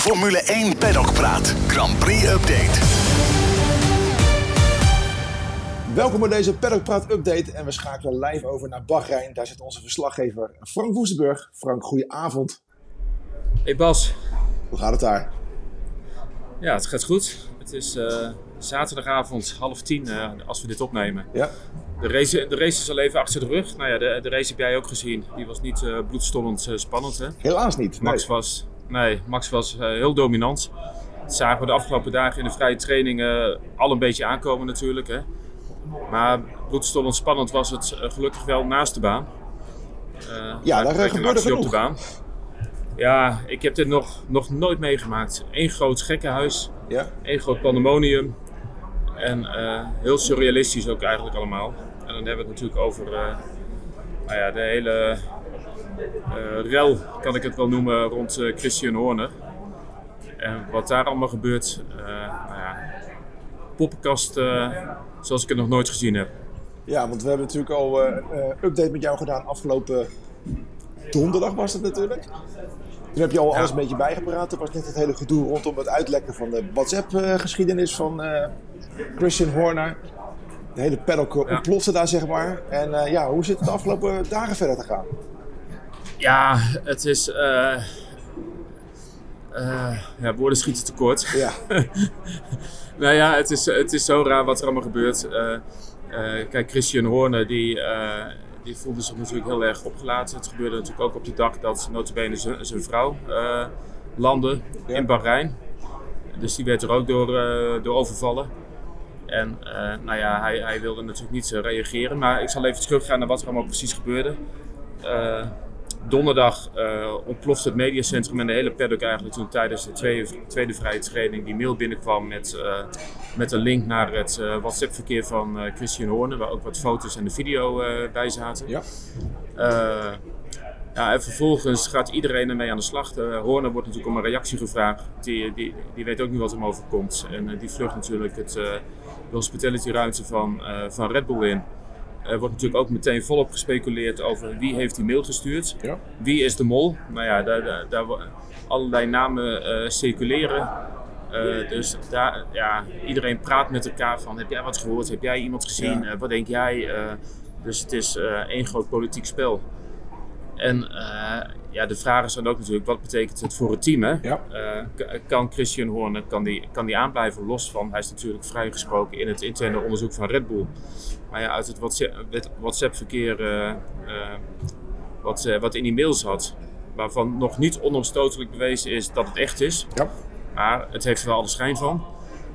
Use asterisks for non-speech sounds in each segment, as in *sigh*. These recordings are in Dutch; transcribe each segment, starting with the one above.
Formule 1 Paddock Praat. Grand Prix Update. Welkom bij deze Paddock Praat Update. En we schakelen live over naar Bahrein. Daar zit onze verslaggever Frank Woestenburg. Frank, goedenavond. Hey Bas. Hoe gaat het daar? Ja, het gaat goed. Het is uh, zaterdagavond half tien uh, als we dit opnemen. Ja. De race, de race is al even achter de rug. Nou ja, de, de race heb jij ook gezien. Die was niet uh, bloedstollend spannend. Hè? Helaas niet. Max nee. was, nee, Max was heel dominant. Dat zagen we de afgelopen dagen in de vrije trainingen al een beetje aankomen natuurlijk. Hè? Maar bloedstollend spannend was het gelukkig wel naast de baan. ja, daar gebeurde genoeg. op de baan. Ja, ik heb dit nog, nog nooit meegemaakt. Eén groot gekkenhuis, ja. één groot pandemonium. En uh, heel surrealistisch ook eigenlijk allemaal. En dan hebben we het natuurlijk over uh, nou ja, de hele uh, rel, kan ik het wel noemen, rond Christian Horner. En wat daar allemaal gebeurt, nou ja, poppenkast zoals ik het nog nooit gezien heb. Ja, want we hebben natuurlijk al een update met jou gedaan afgelopen donderdag was het natuurlijk. Toen heb je al alles een beetje bijgepraat. Er was net het hele gedoe rondom het uitlekken van de WhatsApp-geschiedenis van uh, Christian Horner. De hele paddock ja. ontplofte daar, zeg maar. En uh, ja, hoe zit het de afgelopen dagen verder te gaan? Ja, het is... Uh, ja, woorden schieten tekort. Ja. *laughs* nou ja, het is, het is zo raar wat er allemaal gebeurt. kijk, Christian Horner, die die voelde zich natuurlijk heel erg opgelaten. Het gebeurde natuurlijk ook op de dag dat notabene zijn vrouw uh, landde ja. in Bahrein. Dus die werd er ook door, uh, door overvallen. En uh, nou ja, hij, hij, wilde natuurlijk niet reageren. Maar ik zal even teruggaan naar wat er allemaal precies gebeurde. Donderdag ontplofte het mediacentrum en de hele paddock eigenlijk toen tijdens de tweede, tweede vrije training die mail binnenkwam met, met een link naar het uh, WhatsApp-verkeer van uh, Christian Horner, waar ook wat foto's en de video uh, bij zaten. Ja. ja, en vervolgens gaat iedereen ermee aan de slag. Horner wordt natuurlijk om een reactie gevraagd. Die, die, die weet ook niet wat hem overkomt. En die vlucht natuurlijk het, de hospitality-ruimte van, van Red Bull in. Er wordt natuurlijk ook meteen volop gespeculeerd over wie heeft die mail gestuurd. Ja. Wie is de mol? Nou ja, daar, daar, daar allerlei namen circuleren. Uh, dus daar, ja, iedereen praat met elkaar van, heb jij wat gehoord? Heb jij iemand gezien? Ja. Uh, wat denk jij? Uh, dus het is één groot politiek spel. En ja, de vraag is dan ook natuurlijk, wat betekent het voor het team? Hè? Ja. kan Christian Horner, kan die, kan die aanblijven los van, hij is natuurlijk vrijgesproken in het interne onderzoek van Red Bull. Maar ja, uit het WhatsApp-verkeer wat, wat in die mails had, waarvan nog niet onomstotelijk bewezen is dat het echt is. Ja. Maar het heeft er wel alle schijn van.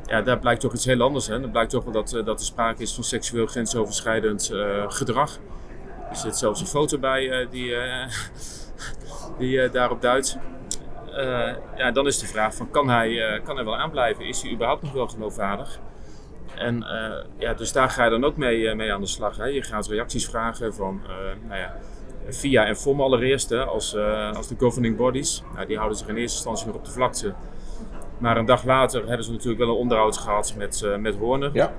Ja, daar blijkt toch iets heel anders. Hè? Er blijkt toch wel dat, dat er sprake is van seksueel grensoverschrijdend gedrag. Er zit zelfs een foto bij die, *laughs* die daarop duidt. ja, dan is de vraag van, kan hij, kan hij wel aanblijven? Is hij überhaupt nog wel geloofwaardig? En ja, dus daar ga je dan ook mee, mee aan de slag. Hè? Je gaat reacties vragen van, nou ja, via en FOM allereerst, hè, als, als de governing bodies. Nou, die houden zich in eerste instantie nog op de vlakte. Maar een dag later hebben ze natuurlijk wel een onderhoud gehad met, met Horner. Ja.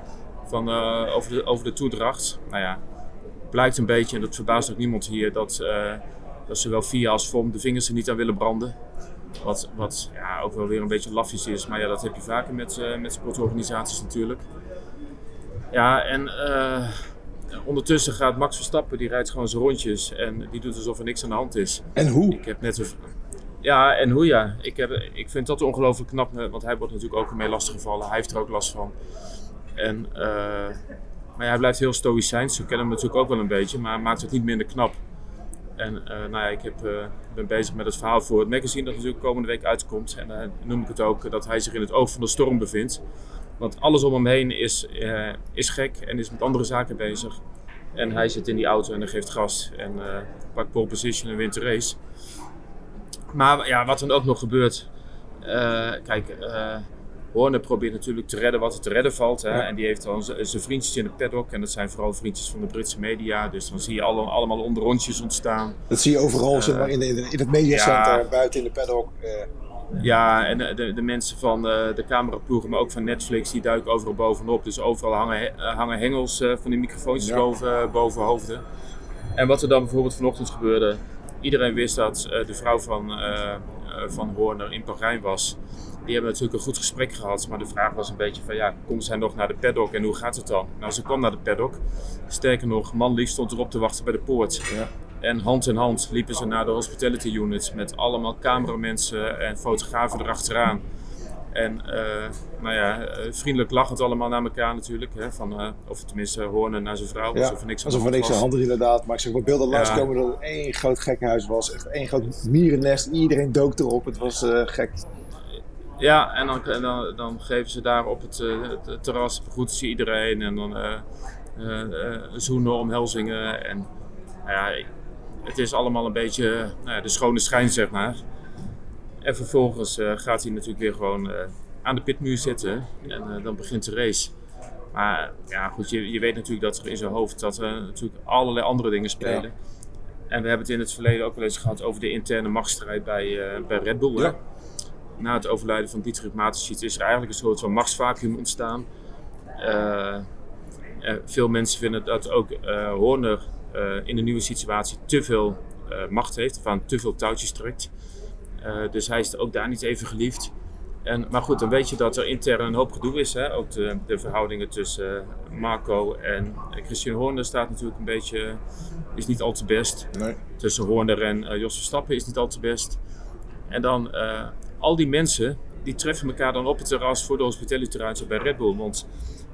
Van, over, de, over de toedracht. Nou ja, blijkt een beetje, en dat verbaast ook niemand hier, dat, dat zowel VIA als FOM de vingers er niet aan willen branden. Wat, wat ja, ook wel weer een beetje lafjes is, maar ja, dat heb je vaker met, met sportorganisaties natuurlijk. Ja, en ondertussen gaat Max Verstappen, die rijdt gewoon zijn rondjes en die doet alsof er niks aan de hand is. En hoe? Ik heb net een, ja, en hoe ja. Ik, heb, ik vind dat ongelooflijk knap, want hij wordt natuurlijk ook ermee lastiggevallen. Hij heeft er ook last van. En, uh, maar ja, hij blijft heel stoïcijns. Zo kennen hem natuurlijk ook wel een beetje, maar maakt het niet minder knap. En uh, nou ja, ik heb, uh, ben bezig met het verhaal voor het magazine dat natuurlijk komende week uitkomt. En dan noem ik het ook dat hij zich in het oog van de storm bevindt. Want alles om hem heen is, is gek en is met andere zaken bezig. En hij zit in die auto en hij geeft gas en pakt pole position en wint de race. Maar ja, wat er ook nog gebeurt. Kijk, Horner probeert natuurlijk te redden wat er te redden valt. Hè? Ja. En die heeft dan zijn vriendjes in de paddock. En dat zijn vooral vriendjes van de Britse media. Dus dan zie je alle, allemaal onderrondjes ontstaan. Dat zie je overal, zeg maar, in, de, in het mediacenter, ja, buiten in de paddock. Ja, en de, de mensen van de, de cameraploegen, maar ook van Netflix, die duiken overal bovenop. Dus overal hangen, hangen hengels van die microfoontjes ja. boven, boven hoofden. En wat er dan bijvoorbeeld vanochtend gebeurde, iedereen wist dat de vrouw van uh, van Horner in Bahrein was. Die hebben natuurlijk een goed gesprek gehad. Maar de vraag was een beetje van ja, komt zij nog naar de paddock en hoe gaat het dan? Nou, ze kwam naar de paddock. Sterker nog, Manlief stond erop te wachten bij de poort. Ja. En hand in hand liepen ze naar de hospitality units met allemaal cameramensen en fotografen erachteraan. En uh, nou ja, uh, vriendelijk lachend allemaal naar elkaar natuurlijk. Hè, van, uh, of tenminste Horner naar zijn vrouw. Ja, alsof er niks aan alsof er niks aan hand inderdaad. Maar ik zag wel beelden Ja. langskomen dat het één groot gekkenhuis was. Echt één groot mierennest. Iedereen dook erop. Het was eh, gek. Ja, en dan, dan, dan geven ze daar op het, eh, het terras, begroeten ze iedereen en dan eh, eh, zoenen, omhelzingen. En nou ja, het is allemaal een beetje nou de schone schijn, zeg maar. En vervolgens gaat hij natuurlijk weer gewoon aan de pitmuur zitten en dan begint de race. Maar ja, goed, je, je weet natuurlijk dat er in zijn hoofd dat er natuurlijk allerlei andere dingen spelen. Ja. En we hebben het in het verleden ook wel eens gehad over de interne machtsstrijd bij, bij Red Bull. hè. Ja. Na het overlijden van Dietrich Mateschitz is er eigenlijk een soort van machtsvacuum ontstaan. Eh, eh, veel mensen vinden dat ook eh, Horner in de nieuwe situatie te veel macht heeft, of aan te veel touwtjes trekt. Dus hij is ook daar niet even geliefd. En, maar goed, dan weet je dat er intern een hoop gedoe is. Hè? Ook de, de verhoudingen tussen Marco en Christian Horner staat natuurlijk een beetje, is niet al te best. Nee. Tussen Horner en eh, Jos Verstappen is niet al te best. En dan eh, al die mensen, die treffen elkaar dan op het terras voor de hospitality bij Red Bull. Want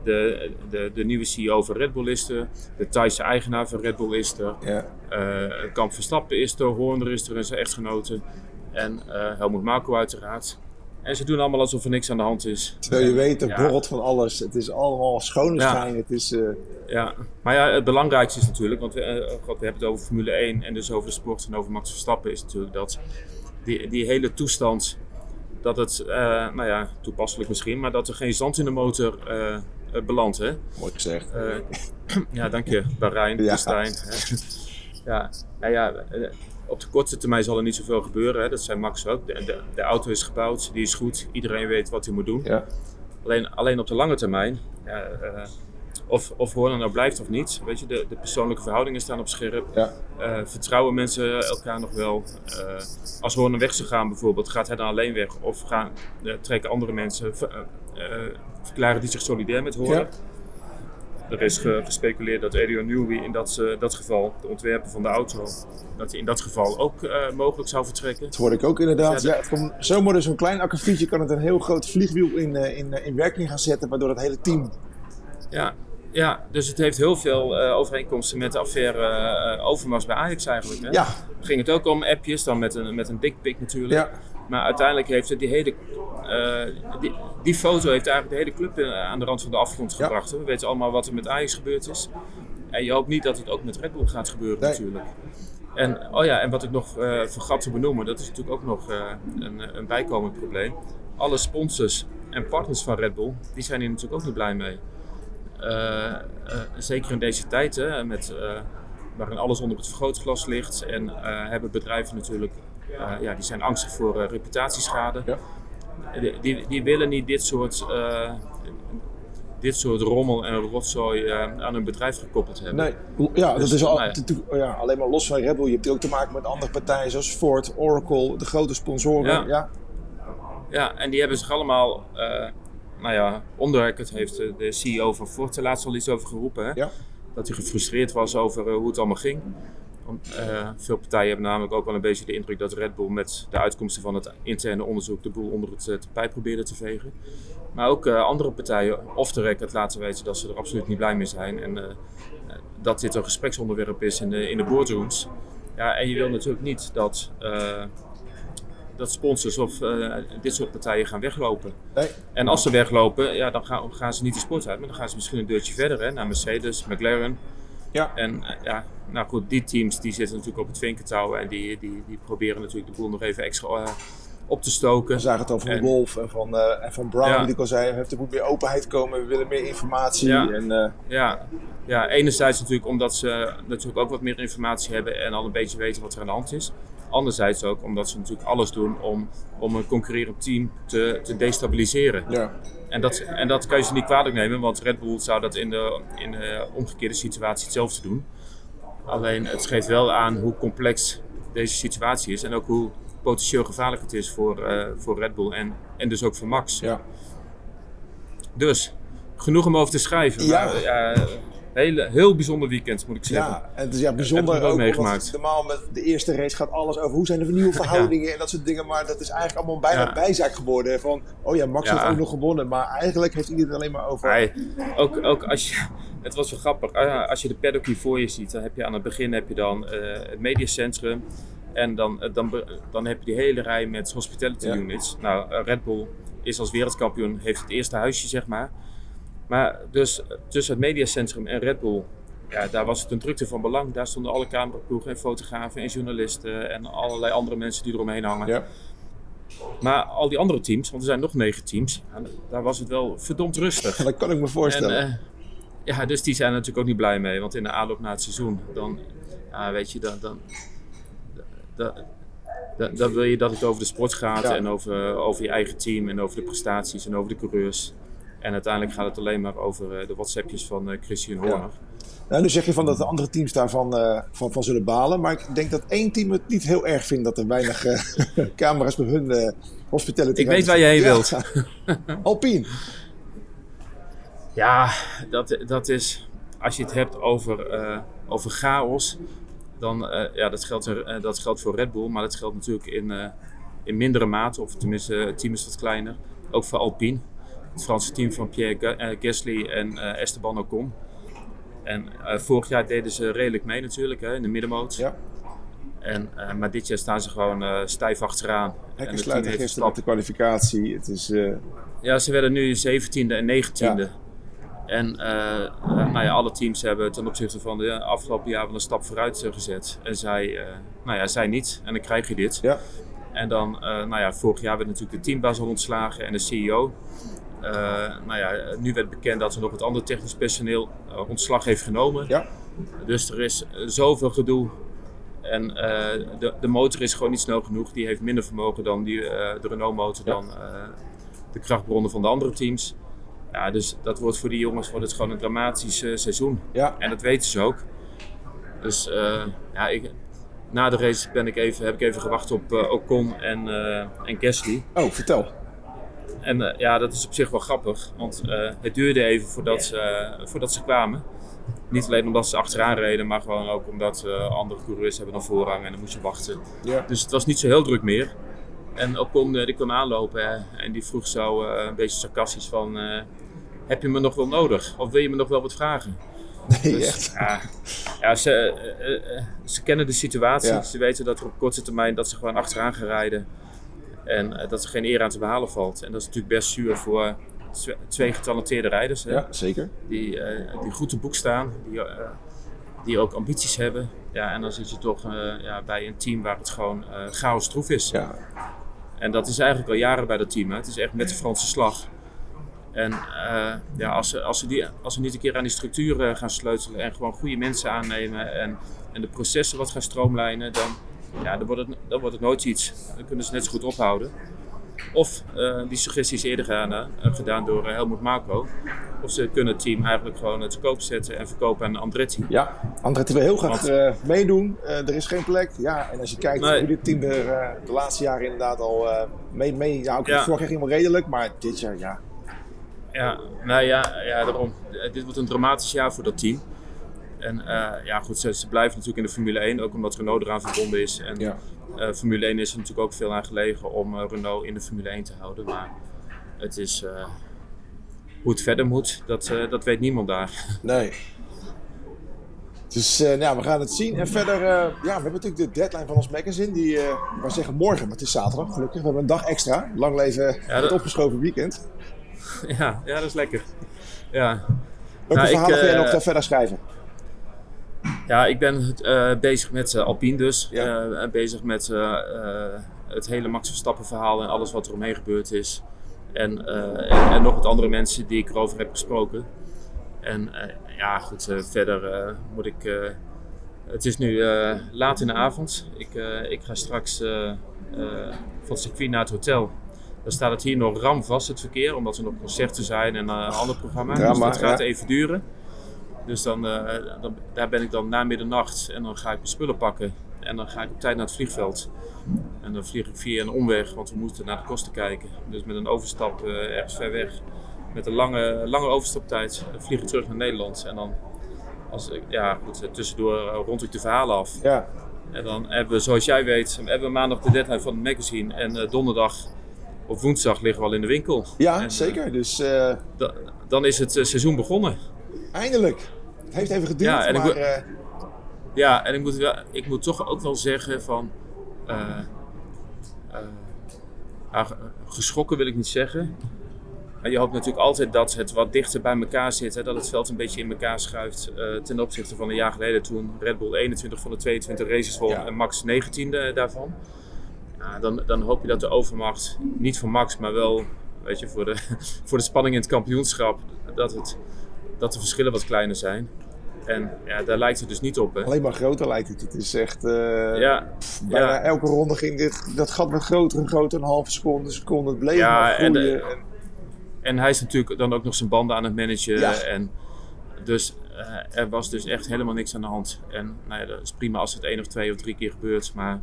de, de, de nieuwe CEO van Red Bull is er, de Thaise eigenaar van Red Bull is er, Ja. eh, Kamp Verstappen is er, Horner is er en zijn echtgenote. En eh Helmut Marko uiteraard. En ze doen allemaal alsof er niks aan de hand is. Terwijl je weet, er Ja. borrelt van alles. Het is allemaal schone Ja. schijn. Het is, Ja, maar ja, het belangrijkste is natuurlijk, want we, God, we hebben het over Formule 1 en dus over de sport en over Max Verstappen, is natuurlijk dat die, die hele toestand, dat het, eh, nou ja, toepasselijk misschien, maar dat er geen zand in de motor eh, eh, belandt. Hè? mooi gezegd. *clears throat* Ja, dank je, Bahrein, Ja. Ja, nou ja, op de korte termijn zal er niet zoveel gebeuren. Hè. Dat zei Max ook. De, de, de auto is gebouwd, die is goed. Iedereen weet wat hij moet doen. Ja. Alleen, alleen op de lange termijn, ja, of, of Horner nou blijft of niet, weet je, de, de persoonlijke verhoudingen staan op scherp. Ja. Eh, vertrouwen mensen elkaar nog wel? Eh, als Horner weg zou gaan bijvoorbeeld, gaat hij dan alleen weg? Of gaan, eh, trekken andere mensen, ver- verklaren die zich solidair met Horner? Ja. Er is ge- gespeculeerd dat Adrian Newey in dat, dat geval, de ontwerper van de auto, dat hij in dat geval ook mogelijk zou vertrekken. Dat hoorde ik ook inderdaad. Ja, kan, zomaar dus zo'n klein akkefietje kan het een heel groot vliegwiel in, in, in werking gaan zetten. Waardoor het hele team... Ja, ja, dus het heeft heel veel eh, overeenkomsten met de affaire eh, Overmars bij Ajax eigenlijk. Hè? Ja, Ging het ook om appjes, dan met een, met een dickpic natuurlijk. ja. Maar uiteindelijk heeft het die hele, eh, die, die foto heeft eigenlijk de hele club aan de rand van de afgrond Ja. gebracht. hè. We weten allemaal wat er met Ajax gebeurd is. En je hoopt niet dat het ook met Red Bull gaat gebeuren Nee. natuurlijk. En, oh ja, en wat ik nog vergat te benoemen, dat is natuurlijk ook nog een, een bijkomend probleem. Alle sponsors en partners van Red Bull, die zijn hier natuurlijk ook niet blij mee. Eh, eh, zeker in deze tijd, hè, met, eh, waarin alles onder het vergrootglas ligt. En hebben bedrijven natuurlijk, ja, die zijn angstig voor reputatieschade. Ja. Die, die, willen niet dit soort, dit soort rommel en rotzooi aan hun bedrijf gekoppeld hebben. Nee, ja, Dus, dat is al, ja. alleen maar los van Red Bull. Je hebt ook te maken met andere partijen zoals Ford, Oracle, de grote sponsoren. Ja. Ja, Ja, en die hebben zich allemaal, nou ja, onderwerkend heeft de CEO van Ford er laatst al iets over geroepen. Hè? Ja. Dat hij gefrustreerd was over eh, hoe het allemaal ging. Want, eh, veel partijen hebben namelijk ook wel een beetje de indruk dat Red Bull met de uitkomsten van het interne onderzoek de boel onder het eh, tapijt probeerde te vegen. Maar ook andere partijen off the record laten weten dat ze er absoluut niet blij mee zijn. En dat dit een gespreksonderwerp is in de, in de boardrooms. Ja, en je wil natuurlijk niet dat, dat sponsors of eh, dit soort partijen gaan weglopen. nee, En als ze weglopen, ja, dan gaan, gaan ze niet de sport uit, maar dan gaan ze misschien een deurtje verder hè, naar Mercedes, McLaren. ja. En eh, ja, nou goed, die teams die zitten natuurlijk op het vinkentouw en die, die, die proberen natuurlijk de boel nog even extra eh, op te stoken. We zagen het al van En- Wolf en van, en van Brown, Ja. die ik al zei. Er moet meer openheid komen, we willen meer informatie. Ja. En, Ja, ja, enerzijds natuurlijk omdat ze natuurlijk ook wat meer informatie hebben en al een beetje weten wat er aan de hand is. Anderzijds ook omdat ze natuurlijk alles doen om, om een concurrerend team te, te destabiliseren. ja. En dat, en dat kan je ze niet kwalijk nemen, want Red Bull zou dat in de, in de omgekeerde situatie hetzelfde doen. Alleen het geeft wel aan hoe complex deze situatie is en ook hoe potentieel gevaarlijk het is voor, eh, voor Red Bull en, en dus ook voor Max. Ja. Dus, genoeg om over te schrijven. Ja. Maar, ja, hele, heel bijzonder weekend moet ik zeggen. Ja, en het is ja, bijzonder ook ook, meegemaakt. normaal met de eerste race gaat alles over hoe zijn de nieuwe *laughs* verhoudingen en dat soort dingen. Maar dat is eigenlijk allemaal bijna Ja. bijzaak geworden. Van, oh ja, Max Ja. heeft ook nog gewonnen. Maar eigenlijk heeft iedereen het alleen maar over... Ook, ook als je, *laughs* het was wel grappig. Ah, Als je de paddock hier voor je ziet, dan heb je aan het begin heb je dan eh, het mediacentrum. En dan, eh, dan, dan heb je die hele rij met hospitality units. Nou, eh, Red Bull is als wereldkampioen, heeft het eerste huisje, zeg maar. Maar dus tussen het mediacentrum en Red Bull, ja, daar was het een drukte van belang. Daar stonden alle cameraploegen en fotografen en journalisten en allerlei andere mensen die eromheen hangen. Ja. Maar al die andere teams, want er zijn nog negen teams, daar was het wel verdomd rustig. *laughs* dat kan ik me voorstellen. En, eh, ja, dus die zijn er natuurlijk ook niet blij mee. Want in de aanloop naar het seizoen, dan, ja, weet je, dan, dan, dan, dan, dan wil je dat het over de sport gaat Ja. en over, over je eigen team en over de prestaties en over de coureurs. En uiteindelijk gaat het alleen maar over eh, de WhatsAppjes van eh, Christian Horner. Nou, nu zeg je van dat de andere teams daarvan eh, van, van zullen balen. Maar ik denk dat één team het niet heel erg vindt dat er weinig *laughs* camera's bij hun eh hospitality Ik weet waar je heen Ja. wilt. *laughs* Alpine. Ja, dat, dat is, als je het hebt over, over chaos, dan, ja, dat geldt, er, dat geldt voor Red Bull, maar dat geldt natuurlijk in, in mindere mate, of tenminste het team is wat kleiner. Ook voor Alpine, het Franse team van Pierre eh, Gasly en eh, Esteban Ocon. En eh, vorig jaar deden ze redelijk mee natuurlijk, hè, in de middenmoot. Ja. En, maar dit jaar staan ze gewoon stijf achteraan. En Hekken sluiten gisteren stap- de kwalificatie. Het is... ja, ze werden nu 17e en 19e. En nou ja, alle teams hebben ten opzichte van de afgelopen jaar wel een stap vooruit gezet. En zij, nou ja, zij niet. En dan krijg je dit. ja. En dan, nou ja, vorig jaar werd natuurlijk de teambaas al ontslagen en de CEO. Eh, nou ja, nu werd bekend dat er nog het andere technisch personeel eh, ontslag heeft genomen. Ja. Dus er is eh, zoveel gedoe. En de, de motor is gewoon niet snel genoeg. Die heeft minder vermogen dan die, de Renault-motor, Ja. dan de krachtbronnen van de andere teams. Ja, dus dat wordt voor die jongens wordt het gewoon een dramatisch seizoen. Ja. En dat weten ze ook. Dus ja, ik, na de race ben ik even, heb ik even gewacht op eh, Ocon en, en Gasly. Oh, vertel. En eh, ja, dat is op zich wel grappig, want eh, het duurde even voordat ze, eh, voordat ze kwamen. Niet alleen omdat ze achteraan reden, maar gewoon ook omdat andere coureurs hebben dan voorrang en dan moest je wachten. Ja. Dus het was niet zo heel druk meer. En Ocon die kwam aanlopen hè, en die vroeg zo een beetje sarcastisch van... heb je me nog wel nodig? Of wil je me nog wel wat vragen? Nee, Dus, echt. ja, ja ze, ze kennen de situatie. Ja. Ze weten dat er op korte termijn dat ze gewoon achteraan gaan rijden. En eh, dat er geen eer aan te behalen valt. En dat is natuurlijk best zuur voor tw- twee getalenteerde rijders. Hè? Ja, zeker. Die, eh, die goed te boek staan. Die, eh, die ook ambities hebben. Ja, en dan zit je toch ja, bij een team waar het gewoon chaos troef is. Ja. En dat is eigenlijk al jaren bij dat team. Hè. Het is echt met de Franse slag. En ja, als, ze, als, ze die, als ze niet een keer aan die structuren gaan sleutelen en gewoon goede mensen aannemen en, en de processen wat gaan stroomlijnen, dan, ja, dan, wordt het, dan wordt het nooit iets. Dan kunnen ze net zo goed ophouden. Of eh, die suggestie is eerder gedaan, eh, gedaan door eh, Helmut Marko. Of ze kunnen het team eigenlijk gewoon te koop zetten en verkopen aan Andretti. Ja, Andretti wil heel graag Want- meedoen. Er is geen plek. Ja, en als je kijkt Nee. hoe dit team er de laatste jaren inderdaad al mee... mee ja, ook Ja. vorig jaar ging wel redelijk, maar dit jaar ja. Ja, nou ja, ja daarom. Dit wordt een dramatisch jaar voor dat team. En eh, ja, goed, ze, ze blijven natuurlijk in de Formule 1, ook omdat Renault eraan verbonden is. En Ja. eh, Formule 1 is er natuurlijk ook veel aan gelegen om eh, Renault in de Formule 1 te houden. Maar het is hoe het verder moet, dat, dat weet niemand daar. *laughs* Nee. Dus nou, ja, we gaan het zien. En verder, ja, we hebben natuurlijk de deadline van ons magazine. Die, we zeggen morgen, maar het is zaterdag gelukkig. We hebben een dag extra. Lang leven het dat- opgeschoven weekend. *laughs* ja, ja, dat is lekker. Ja, Welke Nou, ik, verhalen ga je nog verder schrijven? Ja, ik ben eh, bezig met eh, Alpine dus. Ja. Eh, bezig met het hele Max Verstappen verhaal en alles wat er omheen gebeurd is. En, en, en nog wat andere mensen die ik erover heb gesproken. En ja, goed, verder moet ik... het is nu laat in de avond. Ik, ik ga straks van het circuit naar het hotel. Dan staat het hier nog ram vast, het verkeer, omdat er nog concerten zijn en een ander programma. dus dat gaat ja. even duren. Dus dan, eh, dan, daar ben ik dan na middernacht en dan ga ik mijn spullen pakken. En dan ga ik op tijd naar het vliegveld. En dan vlieg ik via een omweg, want we moeten naar de kosten kijken. Dus met een overstap eh, ergens ver weg. Met een lange, lange overstaptijd vlieg ik terug naar Nederland. En dan, als, ja, goed, tussendoor eh, rond ik de verhalen af. Ja, En dan hebben we, zoals jij weet, hebben we maandag de deadline van het magazine. En donderdag of woensdag liggen we al in de winkel. ja En, zeker. Dus da- dan is het seizoen begonnen. Eindelijk. Het heeft even geduurd, Ja, en ik maar wil- eh, Ja, en ik moet, wel, ik moet toch ook wel zeggen van... eh, eh, ah, ge- geschrokken wil ik niet zeggen. Maar je hoopt natuurlijk altijd dat het wat dichter bij elkaar zit. Hè, dat het veld een beetje in elkaar schuift. ten opzichte van een jaar geleden toen Red Bull 21 van de 22 races won Ja. en Max 19e daarvan. Ja, dan, dan hoop je dat de overmacht, niet voor Max, maar wel weet je, voor, de, *laughs* voor de spanning in het kampioenschap, dat, het, dat de verschillen wat kleiner zijn. En ja, daar lijkt het dus niet op. Hè. alleen maar groter lijkt het. Het is echt... eh, Ja, Bijna ja. elke ronde ging dit, dat gat met groter en groter. Een halve seconde, een seconde. Het bleef Ja, maar en, groeien. En- En hij is natuurlijk dan ook nog zijn banden aan het managen. Ja. En dus eh, er was dus echt helemaal niks aan de hand. En nou ja, dat is prima als het één of twee of drie keer gebeurt. Maar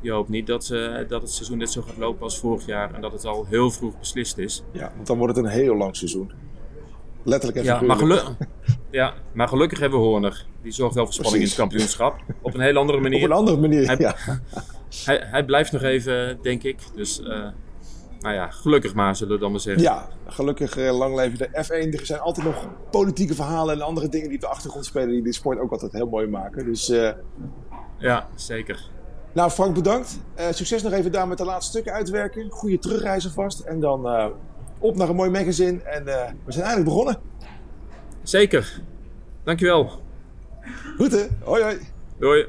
je hoopt niet dat, eh, dat het seizoen net zo gaat lopen als vorig jaar. En dat het al heel vroeg beslist is. ja, want dan wordt het een heel lang seizoen. Letterlijk en Ja, maar, figuurlijk. gelu- *laughs* ja, maar gelukkig hebben we Horner. Die zorgt wel voor spanning in het kampioenschap. Op een heel andere Op manier. een andere manier, Hij- ja. *laughs* Hij, hij blijft nog even, denk ik. Dus eh, nou ja, gelukkig maar, zullen we dan maar zeggen. Ja, gelukkig eh, lang leven de F1. Er zijn altijd nog politieke verhalen en andere dingen die op de achtergrond spelen... die de sport ook altijd heel mooi maken. Dus, eh, Ja, zeker. nou Frank, bedankt. Succes nog even daar met de laatste stukken uitwerken. Goede terugreizen vast. En dan op naar een mooi magazine. En eh, we zijn eigenlijk begonnen. Zeker. Dankjewel. Goed hè? Hoi hoi. Doei.